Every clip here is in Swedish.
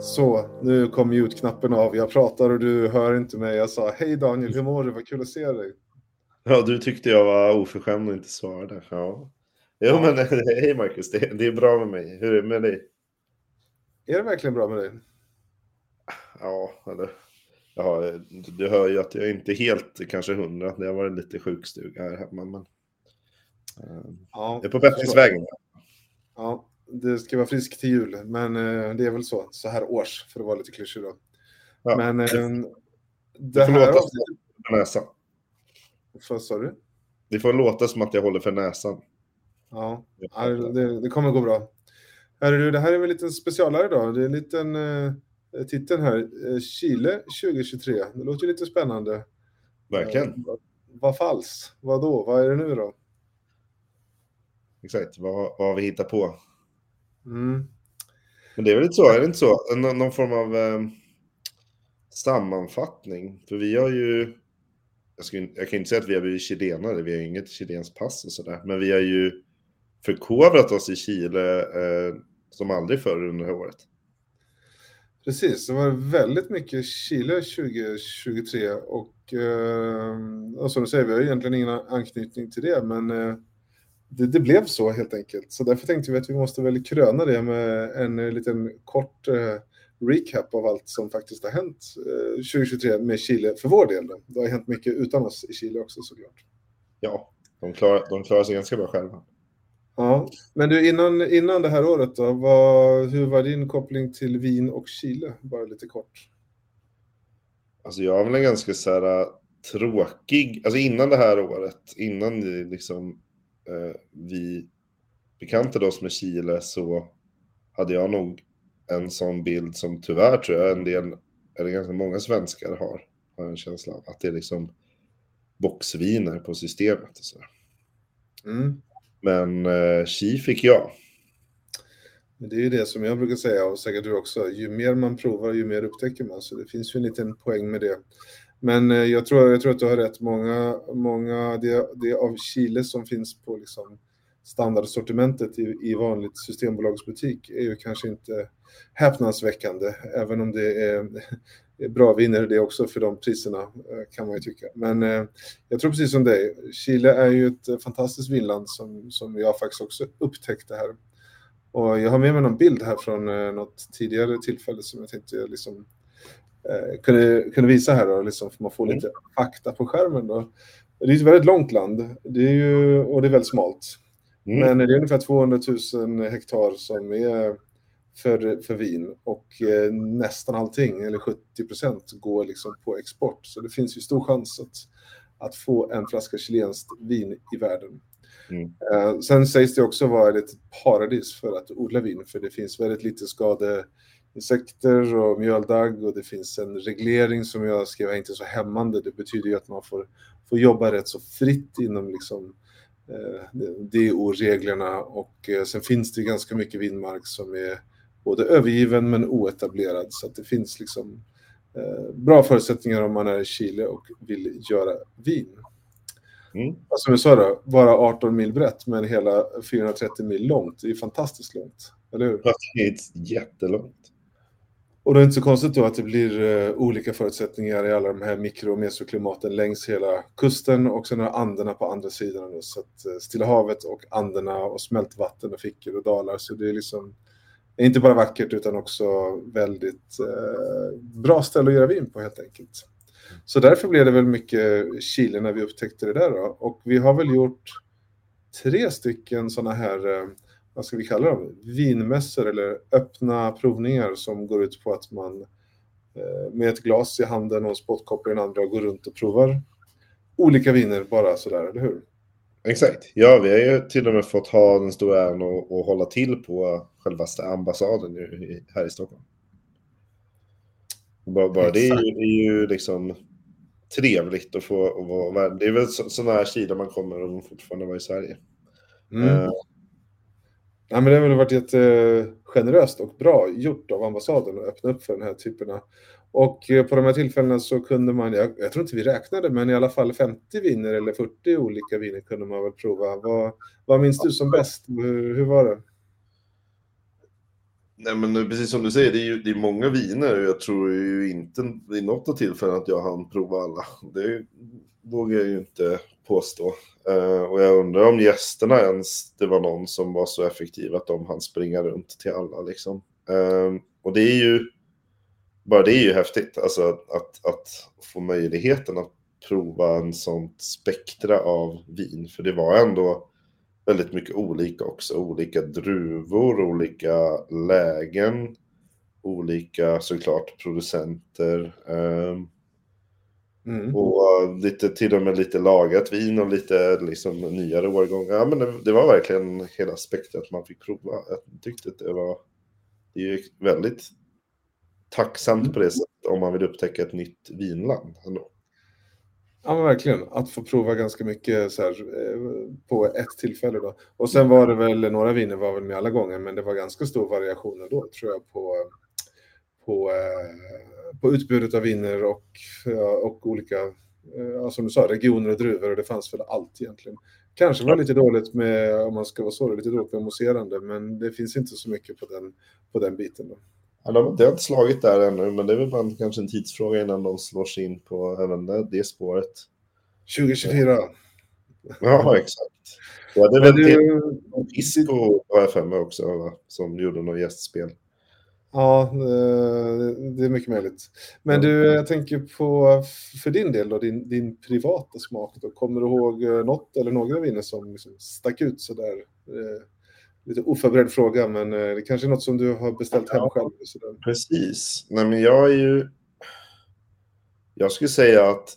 Så, nu kom mute-knappen av. Jag pratar och du hör inte mig. Jag sa hej Daniel, hur mår du? Vad kul att se dig. Ja, du tyckte jag var oförskämd och inte svarade. Ja. Jo, Ja. men hej Marcus, det, det är bra med mig. Hur är det med dig? Är det verkligen bra med dig? Ja, eller... Ja, du- hör ju att jag inte är helt kanske hundra. Det har varit lite sjukstuga här hemma, men... eh, Ja, Jag är på bättringsvägen. Ja, det ska vara frisk till jul, men eh, det är väl så, så här års, för att vara lite klyschig då. Ja, men eh, det- här låta avsnittet... För näsan. Vad sa du? Det får låta som att jag håller för näsan. Ja, det, det kommer gå bra. Hörru det här är väl en liten specialare då. Det är en liten eh, titel här. Eh, Chile 2023. Det låter ju lite spännande. Verkligen. Eh, vad- vad falls? Vad då? Vad är det nu då? Exakt. Vad, vad har vi hittat på? Mm. Men det är väl inte så? Är det inte så? Nå- någon form av eh, sammanfattning. För vi har ju... Jag, inte- jag kan inte säga att vi har blivit chilenare. Vi har inget chilenskt pass och sådär. Men vi har ju förkovrat oss i Chile eh, som aldrig förr under det här året. Precis, det var väldigt mycket Chile 2023 och, eh, och som du säger, vi har egentligen ingen anknytning till det, men eh, det, det blev så helt enkelt. Så därför tänkte vi att vi måste väl kröna det med en eh, liten kort eh, recap av allt som faktiskt har hänt eh, 2023 med Chile för vår del. Då. Det har hänt mycket utan oss i Chile också såklart. Ja, de klarar, de klarar sig ganska bra själva. Ja, men du innan, innan det här året då, vad, hur var din koppling till Wien och Chile? Bara lite kort. Alltså jag har väl en ganska så här äh, tråkig, alltså innan det här året, innan det liksom eh, vi bekantade oss med Chile så hade jag nog en sån bild som tyvärr tror jag en del, eller ganska många svenskar har, har en känsla av, att det är liksom boxviner på systemet och så. Mm. Men eh, Chi fick jag. Men det är ju det som jag brukar säga och säkert du också. Ju mer man provar, ju mer upptäcker man. Så det finns ju en liten poäng med det. Men eh, jag tror, jag tror att du har rätt. Många, många det, det av Chile som finns på liksom standardsortimentet i, i vanligt systembolagsbutik är ju kanske inte häpnadsväckande. Även om det är, är bra viner det också för de priserna eh, kan man ju tycka. Men eh, jag tror precis som dig. Chile är ju ett eh, fantastiskt vinland som, som jag faktiskt också upptäckte här. Och jag har med mig någon bild här från eh, något tidigare tillfälle som jag tänkte liksom, eh, kunde, kunde visa här då, liksom, för man får lite fakta på skärmen. Då. Det är ett väldigt långt land det är ju, och det är väldigt smalt. Mm. Men det är ungefär 200 000 hektar som är för, för vin och eh, nästan allting, eller 70 procent, går liksom på export. Så det finns ju stor chans att, att få en flaska chilenskt vin i världen. Mm. Eh, sen sägs det också vara ett paradis för att odla vin, för det finns väldigt lite skadeinsekter och mjöldagg och det finns en reglering som jag skrev är inte så hämmande. Det betyder ju att man får, får jobba rätt så fritt inom liksom eh, DO-reglerna och eh, sen finns det ganska mycket vinmark som är både övergiven men oetablerad så att det finns liksom eh, bra förutsättningar om man är i Chile och vill göra vin. Mm. Som jag sa då, bara 18 mil brett men hela 430 mil långt. Det är fantastiskt långt, eller hur? Det är jättelångt. Och det är inte så konstigt då att det blir uh, olika förutsättningar i alla de här mikro och mesoklimaten längs hela kusten och sen har Anderna på andra sidan. Då, så att uh, Stilla havet och Anderna och smältvatten och fickor och dalar. Så det är liksom inte bara vackert utan också väldigt uh, bra ställe att göra vin på helt enkelt. Så därför blev det väl mycket Chile när vi upptäckte det där då. Och vi har väl gjort tre stycken sådana här vad ska vi kalla dem, vinmässor eller öppna provningar som går ut på att man eh, med ett glas i handen och en spottkopp i den andra går runt och provar olika viner bara sådär, eller hur? Exakt. Ja, vi har ju till och med fått ha den stora äran att, hålla till på självaste ambassaden nu, här i Stockholm. Bara, bara det är ju, är ju liksom trevligt att få att vara Det är väl så, sådana här sidor man kommer och fortfarande vara i Sverige. Mm. Eh, Ja, men det har väl varit jättegeneröst och bra gjort av ambassaden att öppna upp för den här typerna. Och eh, på de här tillfällena så kunde man, jag, jag tror inte vi räknade, men i alla fall 50 viner eller 40 olika viner kunde man väl prova. Vad, vad minns du som bäst? Hur, hur var det? Nej, men precis som du säger, det är ju det är många viner och jag tror ju inte vid något av tillfällen att jag hann prova alla. Det vågar jag ju inte påstå. Uh, och jag undrar om gästerna ens, det var någon som var så effektiv att de hann springa runt till alla liksom. Uh, och det är ju, bara det är ju häftigt, alltså att, att, att få möjligheten att prova en sånt spektra av vin. För det var ändå väldigt mycket olika också. Olika druvor, olika lägen, olika såklart producenter. Um, mm. Och lite, till och med lite lagat vin och lite liksom, nyare årgångar. Ja, men det, det, var verkligen hela spektrat man fick prova. Jag tyckte att det var det är väldigt tacksamt på det sättet om man vill upptäcka ett nytt vinland. Ändå. Ja, men verkligen. Att få prova ganska mycket så här, eh, på ett tillfälle. Då. Och sen var det väl, några viner var väl med alla gånger, men det var ganska stor variation ändå tror jag på, på, eh, på utbudet av viner och, och olika, ja, som du sa, regioner och druvor och det fanns väl allt egentligen. Kanske var lite dåligt med, om man ska vara så, lite dåligt med mousserande, men det finns inte så mycket på den, på den biten. Då. Ja, de, det har inte slagit där ännu, men det är väl bara kanske en tidsfråga innan de slår sig in på även det, det spåret. 2024. Ja, exakt. Ja, det är väl du... Isco har jag för mig också, va? som gjorde något gästspel. Ja, det är mycket möjligt. Men du, jag tänker på för din del då, din, din privata smak. Då. Kommer du ihåg något eller några viner som liksom stack ut sådär? Eh, lite oförberedd fråga, men eh, det kanske är något som du har beställt hem ja, själv. Sådär. Precis. Nej, men jag är ju... Jag skulle säga att...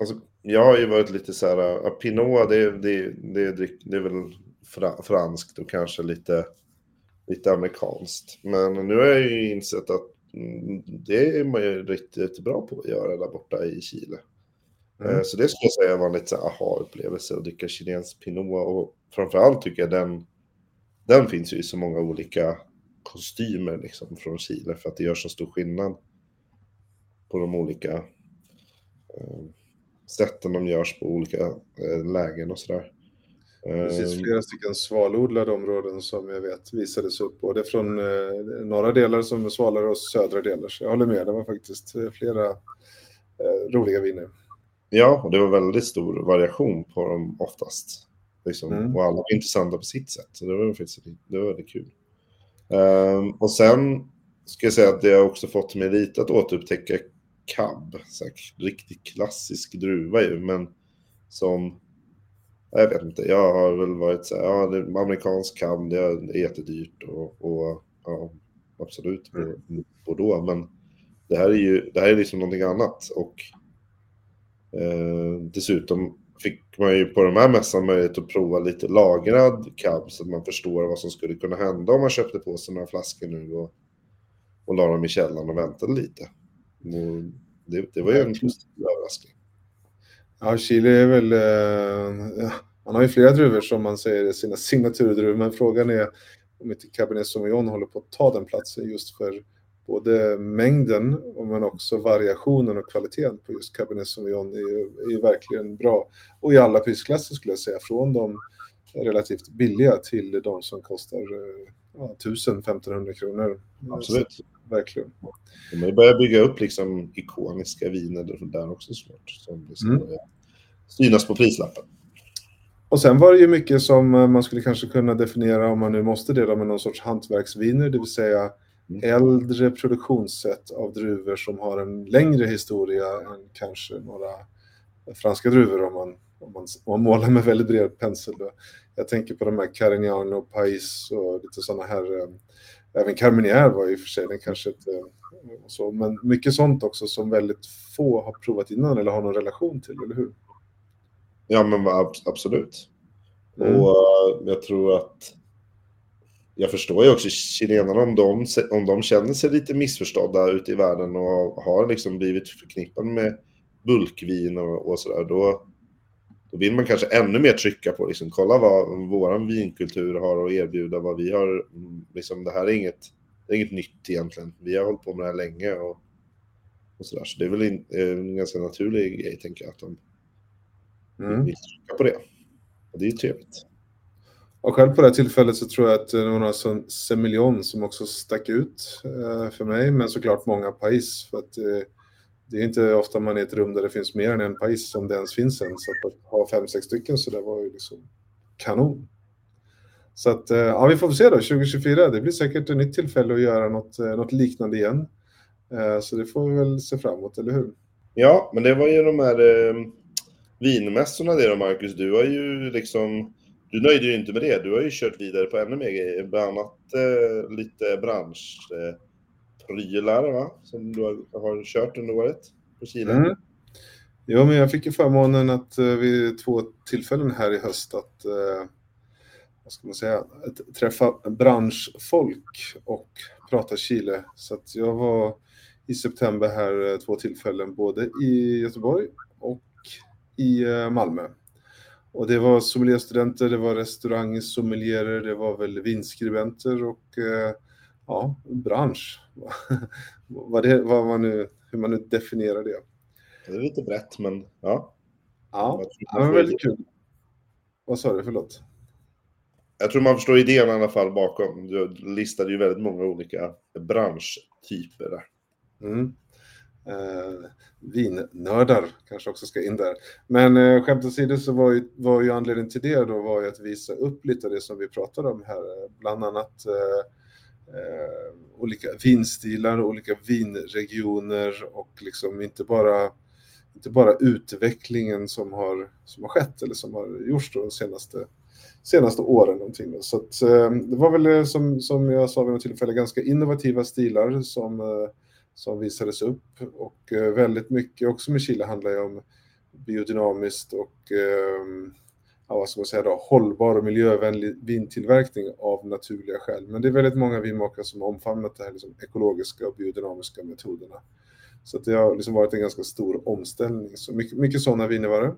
Alltså, jag har ju varit lite så här, Pinot, det, det, det, det är väl fra, franskt och kanske lite, lite amerikanskt. Men nu har jag ju insett att mm, det är man ju riktigt bra på att göra där borta i Chile. Mm. Eh, så det skulle jag säga var en lite aha-upplevelse att dricka chilensk Pinot och framförallt tycker jag den den finns ju i så många olika kostymer liksom från Chile för att det gör så stor skillnad på de olika eh, sätten de görs på olika eh, lägen och sådär. Det finns ehm. flera stycken svalodlade områden som jag vet visades upp, både från eh, norra delar som svalare och södra delar. Så jag håller med, det var faktiskt eh, flera eh, roliga viner. Ja, och det var väldigt stor variation på dem oftast. Liksom. Mm. Och alla var intressanta på sitt sätt. Så det var faktiskt det var väldigt kul. Um, och sen ska jag säga att det har också fått mig lite att återupptäcka cab. Så här, riktigt klassisk druva ju, men som... Jag vet inte, jag har väl varit så här, ja, det, amerikansk cab, det är jättedyrt och, och ja, absolut mm. Bordeaux, men det här är ju, det här är liksom någonting annat och eh, dessutom fick man ju på de här mässan möjlighet att prova lite lagrad cab så att man förstår vad som skulle kunna hända om man köpte på sig några flaskor nu och, och la dem i källaren och väntade lite. Och det, det var ju en positiv överraskning. Ja, Chile är väl... Eh, man har ju flera druvor som man säger är sina signaturdruvor, men frågan är om inte Cabernet Sauvignon håller på att ta den platsen just för både mängden men också variationen och kvaliteten på just Cabernet Sauvignon är, är verkligen bra. Och i alla prisklasser skulle jag säga, från de relativt billiga till de som kostar eh, ja, 1000-1500 kronor. Absolut. Verkligen. De börjar bygga upp liksom ikoniska viner där också snart. Som liksom mm. synas på prislappen. Och sen var det ju mycket som man skulle kanske kunna definiera, om man nu måste det, med någon sorts hantverksviner, det vill säga Mm. äldre produktionssätt av druvor som har en längre historia än kanske några franska druvor om man, om man, om man målar med väldigt bred pensel. Då. Jag tänker på de här Carignano Pais och lite sådana här, eh, även Carmenier var ju för sig, den kanske inte så, men mycket sånt också som väldigt få har provat innan eller har någon relation till, eller hur? Ja, men absolut. Mm. Och uh, jag tror att jag förstår ju också chilenarna om de, om de känner sig lite missförstådda ute i världen och har liksom blivit förknippade med bulkvin och, och sådär. Då, då vill man kanske ännu mer trycka på, liksom, kolla vad vår vinkultur har att erbjuda, vad vi har, liksom, det här är inget, det är inget nytt egentligen. Vi har hållit på med det här länge och, och sådär. Så det är väl en, en ganska naturlig grej, tänker jag, att de mm. vill trycka på det. Och det är ju trevligt. Och själv på det här tillfället så tror jag att det var några Semillon som också stack ut eh, för mig, men såklart många Pais. För att eh, det är inte ofta man är i ett rum där det finns mer än en Pais som det ens finns en. Så att ha fem, sex stycken så det var ju liksom kanon. Så att, eh, ja, vi får se då, 2024, det blir säkert ett nytt tillfälle att göra något, eh, något liknande igen. Eh, så det får vi väl se fram emot, eller hur? Ja, men det var ju de här eh, vinmässorna det då, Marcus. Du har ju liksom, du nöjde dig inte med det. Du har ju kört vidare på ännu mer grejer, bland annat eh, lite bransch... eh, va? Som du har, har kört under året på Chile. Mm. Ja, men jag fick ju förmånen att eh, vid två tillfällen här i höst att eh, vad ska man säga, träffa branschfolk och prata Chile. Så att jag var i september här eh, två tillfällen, både i Göteborg och i Malmö. Och det var sommelierstudenter, det var restaurangsommelier, det var väl vinskribenter och eh, ja, bransch. vad, det, vad man nu, hur man nu definierar det. Det är lite brett, men ja. Ja, det var väldigt kul. Vad sa du, förlåt? Jag tror man förstår idén i alla fall bakom. Du listade ju väldigt många olika branschtyper där. Mm. Eh, vinnördar kanske också ska in där. Men eh, skämt åsido så var ju, var ju anledningen till det då var ju att visa upp lite av det som vi pratade om här, bland annat eh, Eh, olika vinstilar, olika vinregioner och liksom inte bara inte bara utvecklingen som har, som har skett eller som har gjorts de senaste, senaste åren. Någonting. Så att, eh, det var väl eh, som, som jag sa vid något tillfälle ganska innovativa stilar som eh, som visades upp och eh, väldigt mycket också med Chile handlar ju om biodynamiskt och eh, ja, vad ska man säga då, hållbar och miljövänlig vintillverkning av naturliga skäl. Men det är väldigt många vinmakare som har omfamnat de här liksom ekologiska och biodynamiska metoderna. Så det har liksom varit en ganska stor omställning. Så mycket, mycket sådana viner var det.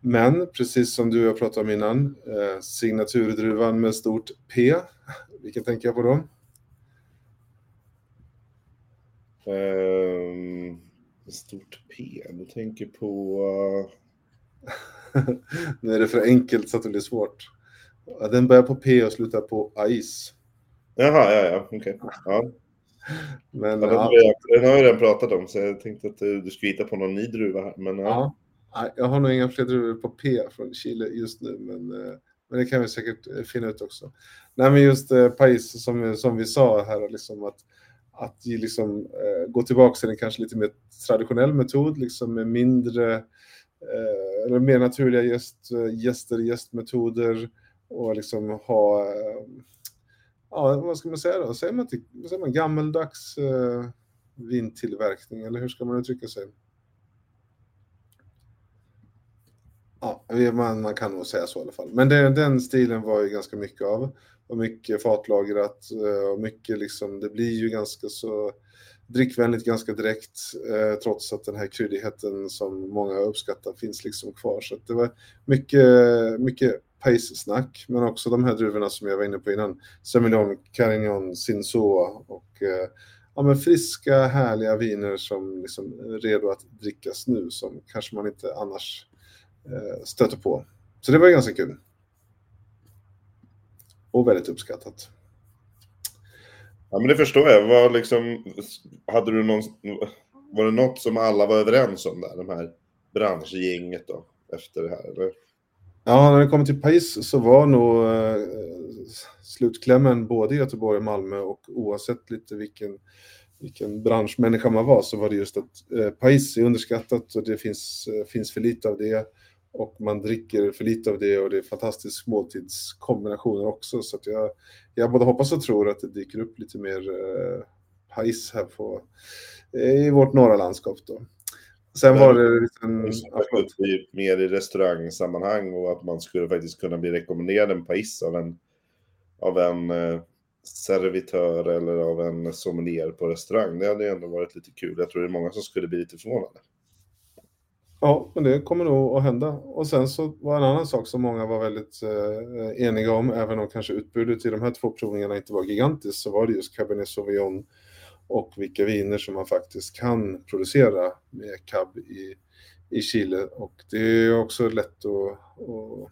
Men precis som du och jag pratade om innan, eh, signaturdruvan med stort P, vilken tänker jag på då? Um, stort P, du tänker på... nu är det för enkelt så att det blir svårt. Den börjar på P och slutar på AIS. Jaha, ja, ja, okej. Okay. Ja. Men, ja, den, ja. den har jag redan pratat om, så jag tänkte att du, skulle hitta på någon ny druva här. Men, ja. ja. Jag har nog inga fler druvor på P från Chile just nu, men, eh, men det kan vi säkert eh, finna ut också. Nej, men just eh, Pais, som, som vi sa här, liksom att att liksom, eh, gå tillbaka till en kanske lite mer traditionell metod, liksom med mindre Eh, eller mer naturliga gäst, eh, gäster, gästmetoder och liksom ha, eh, ja vad ska man säga då, säger man, till, säger man gammeldags eh, vintillverkning eller hur ska man uttrycka sig? Ja, man, man kan nog säga så i alla fall. Men det, den stilen var ju ganska mycket av och mycket fatlagrat och mycket liksom, det blir ju ganska så drickvänligt ganska direkt eh, trots att den här kryddigheten som många uppskattar finns liksom kvar. Så det var mycket, mycket pace-snack, men också de här druvorna som jag var inne på innan, Semillon, Carignan, Sinsoa och eh, ja, men friska, härliga viner som liksom är redo att drickas nu, som kanske man inte annars eh, stöter på. Så det var ganska kul och väldigt uppskattat. Ja, men det förstår jag. Var, liksom, hade du någon, var det något som alla var överens om där, de här branschgänget då, efter det här? Eller? Ja, när det kommer till Paris så var nog eh, slutklämmen både i Göteborg och Malmö och oavsett lite vilken, vilken branschmänniska man var så var det just att eh, Paris är underskattat och det finns, eh, finns för lite av det och man dricker för lite av det och det är fantastisk måltidskombinationer också. Så jag, jag både hoppas och tror att det dyker upp lite mer eh, pajs här på, i vårt norra landskap. Då. Sen var det liksom... Mer i restaurangsammanhang och att man skulle faktiskt kunna bli rekommenderad en pajs av en, av en eh, servitör eller av en sommelier på restaurang. Det hade ändå varit lite kul. Jag tror det är många som skulle bli lite förvånade. Ja, men det kommer nog att hända. Och sen så var en annan sak som många var väldigt eh, eniga om, även om kanske utbudet i de här två provningarna inte var gigantiskt, så var det just Cabernet Sauvignon och vilka viner som man faktiskt kan producera med cab i, i Chile. Och det är också lätt att, att,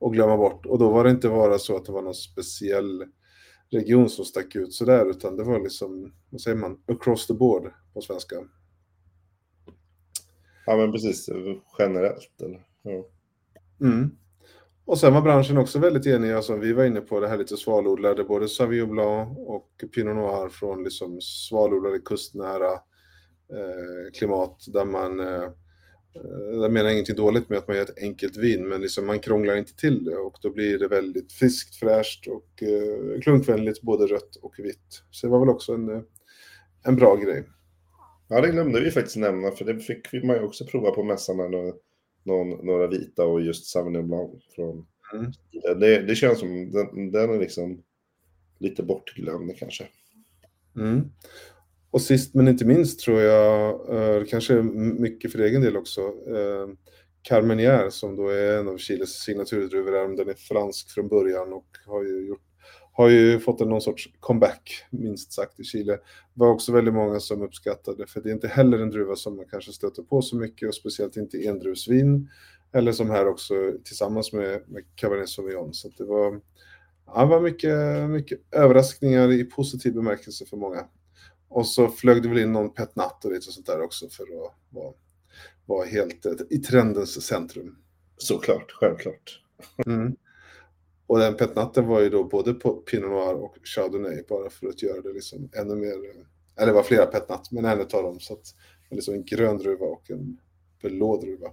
att glömma bort. Och då var det inte bara så att det var någon speciell region som stack ut sådär, utan det var liksom, vad säger man, across the board på svenska. Ja, men precis. Generellt, eller? Ja. Mm. Och sen var branschen också väldigt enig, alltså vi var inne på det här lite svalodlade, både Sauvignon Blanc och Pinot Noir från liksom svalodlade kustnära eh, klimat där man, eh, jag menar ingenting dåligt med att man gör ett enkelt vin, men liksom man krånglar inte till det och då blir det väldigt friskt, fräscht och eh, klunkvänligt, både rött och vitt. Så det var väl också en, eh, en bra grej. Ja, det glömde vi faktiskt nämna, för det fick man ju också prova på mässan när någon, några vita och just Sauvignon Blanc från mm. det, det känns som den, den är liksom lite bortglömd kanske. Mm. Och sist men inte minst tror jag, eh, kanske mycket för egen del också, eh, Carmenier som då är en av Chiles signaturdruvor, den är fransk från början och har ju gjort har ju fått en någon sorts comeback, minst sagt, i Chile. Det var också väldigt många som uppskattade, för det är inte heller en druva som man kanske stöter på så mycket, och speciellt inte endruvsvin, eller som här också tillsammans med, med Cabernet Sauvignon. Så det var, ja, var mycket, mycket överraskningar i positiv bemärkelse för många. Och så flög det väl in någon petnat och lite sånt där också för att vara, vara helt i trendens centrum. Såklart, självklart. Mm. Och den petnatten var ju då både på Pinot Noir och Chardonnay bara för att göra det liksom ännu mer, eller det var flera petnat, men en av dem så att liksom en grön druva och en blå druva.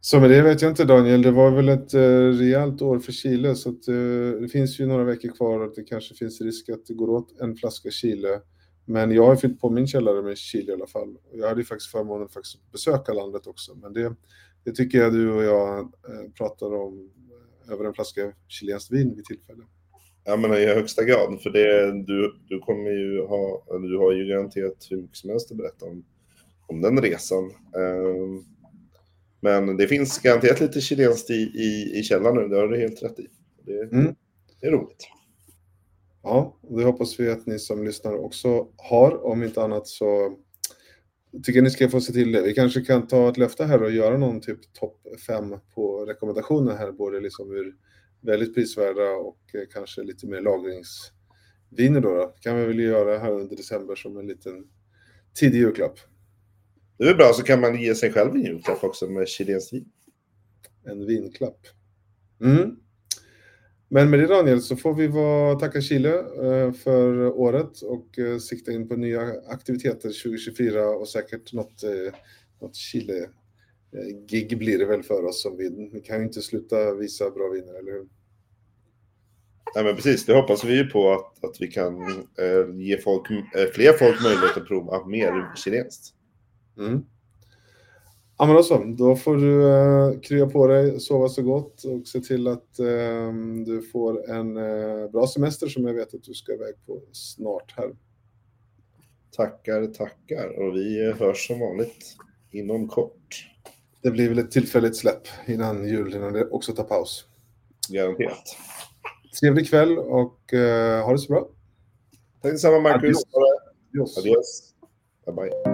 Så med det vet jag inte Daniel, det var väl ett eh, rejält år för Chile så att eh, det finns ju några veckor kvar och det kanske finns risk att det går åt en flaska Chile. Men jag har fyllt på min källare med Chile i alla fall. Jag hade ju faktiskt förmånen faktiskt att besöka landet också, men det, det tycker jag du och jag eh, pratar om över en flaska chilenskt vin vid tillfälle. Ja, men i högsta grad, för det, du, du kommer ju ha, du har ju garanterat hur mycket som helst att berätta om, om den resan. Ehm, men det finns garanterat lite chilenskt i, i, i källaren nu, det har du helt rätt i. Det, mm. det är roligt. Ja, och det hoppas vi att ni som lyssnar också har. Om inte annat så tycker ni ska få se till det. Vi kanske kan ta ett löfte här och göra någon typ topp fem på rekommendationer här, både liksom ur väldigt prisvärda och eh, kanske lite mer lagringsviner då. då. kan vi väl göra här under december som en liten tidig julklapp. Det är bra, så kan man ge sig själv en julklapp också med chilenskt vin. En vinklapp. Mm. Men med det Daniel så får vi vara, tacka Chile eh, för året och eh, sikta in på nya aktiviteter 2024 och säkert något, eh, något Chile-gig blir det väl för oss som vi, vi kan ju inte sluta visa bra viner, eller hur? Nej men precis, det hoppas vi ju på att, att vi kan eh, ge folk, eh, fler folk möjlighet att prova mer chilenskt. Mm. Ja, men då så. Då får du uh, krya på dig, sova så gott och se till att uh, du får en uh, bra semester som jag vet att du ska iväg på snart här. Tackar, tackar. Och vi hörs som vanligt inom kort. Det blir väl ett tillfälligt släpp innan jul, innan det också tar paus. Garanterat. Trevlig kväll och uh, ha det så bra. Tack detsamma, Marcus. Adios. Adios. Adios. Bye, bye.